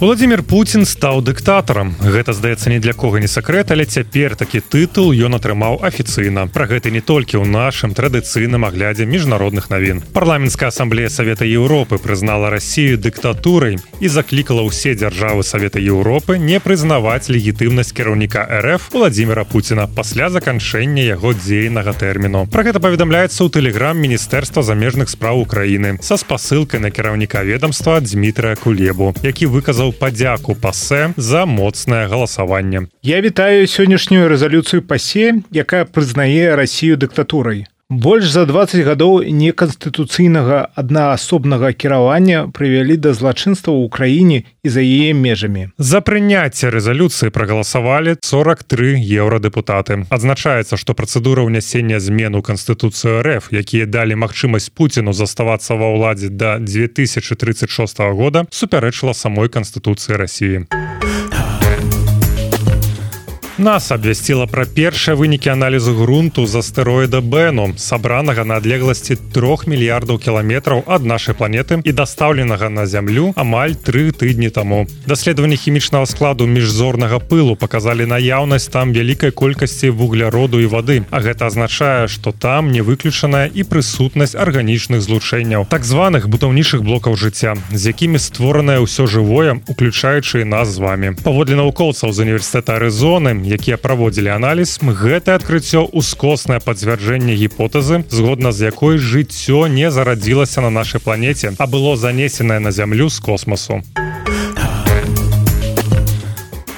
Владимир Путін стаў дыктатарам. Гэта здаецца ні для кого не сакрэт, але цяпер такі тытул ён атрымаў афіцыйна. Пра гэта не толькі ў нашым традыцыйным аглядзе міжнародных навін. Парламенская асамблея Савета Еўропы прызнала Расію дыктатурай і заклікала ўсе дзяржавы Савета Еўропы не прызнаваць легітымнасць кіраўніка РФ Владимира Пуціна пасля заканчэння яго дзейнага тэрміну. Пра гэта паведамляецца ў тэлеграм міністэрства замежных спраў Украіны са спасылкай на кіраўніка ведомства Дмітрия Кулебу, які выказаў выказаў падзяку пасе за моцнае галасаванне. Я вітаю сённяшнюю рэзалюцыю пасе, якая прызнае рассію дыктатурай. Больш за 20 гадоў неканстытуцыйнага аднаасобнага кіравання прывялі да злачынства ў краіне і за яе межамі. За прыняцце рэзалюцыі прагаласавалі 43 еўрадэпутаты. Адзначаецца, што працэдура ўнясення змен у канстытуцыю РФ, якія далі магчымасць Пуціну заставацца ва ўладзе да 2036 года супярэчыла самой канстытуцыі рассіі. Нас абвясціла пра першыя вынікі аналізу грунту з астэроіда Бэну, сабранага на адлегласці трох мільярдаў кіламетраў ад нашай планеты і дастаўленага на зямлю амаль тры тыдні таму. Даследаванні хімічнага складу міжзорнага пылу паказалі наяўнасць там вялікай колькасці вугляроду і вады. А гэта азначае, што там не выключаная і прысутнасць арганічных злучэнняў, так званых бутаўнейшых блокаў жыцця, з якімі створанае ўсё жывое, уключаючы нас з вами. Паводле навукоўцаў з універсітэта Арызоны, якія праводзілі аналіз гэта адкрыццё ускоснае пацвярджэнне гіпотэзы згодна з якой жыццё не зарадзілася на нашай планеце а было занесенае на зямлю з космосу у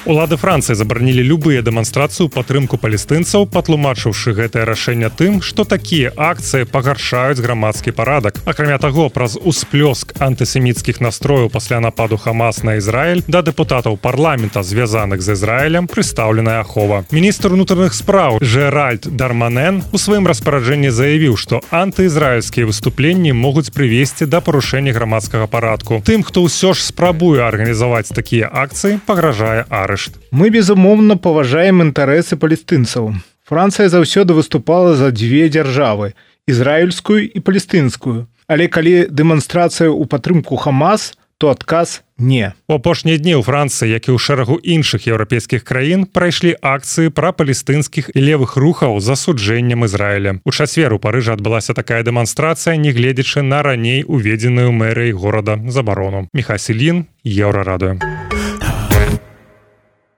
Улады Францыі забаранілі любыя дэманстрацыю падтрымку палестынцаў, патлумачыўшы гэтае рашэнне тым, што такія акцыі пагаршаюць грамадскі парадак. Акрамя таго, праз усплёск антысеміцкіх настрояў пасля нападу Хамас на Ізраіль да дэпутатаў парламента, звязаных з Ізраілем прыстаўленая ахова. Міністр унутраных спраў Жэральд Дарманен у сваім распараджэнні заявіў, што антыізраільскія выступленні могуць прывесці да парушэння грамадскага парадку. Тым, хто ўсё ж спрабуе арганізаваць такія акцыі, пагражае ар арышт. Мы безумоўна паважаем інтарэсы палестынцаў. Францыя заўсёды выступала за дзве дзяржавы ізраільскую і палестынскую. Але калі дэманстрацыя ў падтрымку Хамас, то адказ не. У апошнія дні ў Францыі, як і ў шэрагу іншых еўрапейскіх краін прайшлі акцыі пра палестынскіх і левых рухаў з асуджэннем Ізраіля. У часвер у Парыжа адбылася такая дэманстрацыя, нягледзячы на раней уведзеную мэрыяй горада забарону. Мехасілін еўра радуе.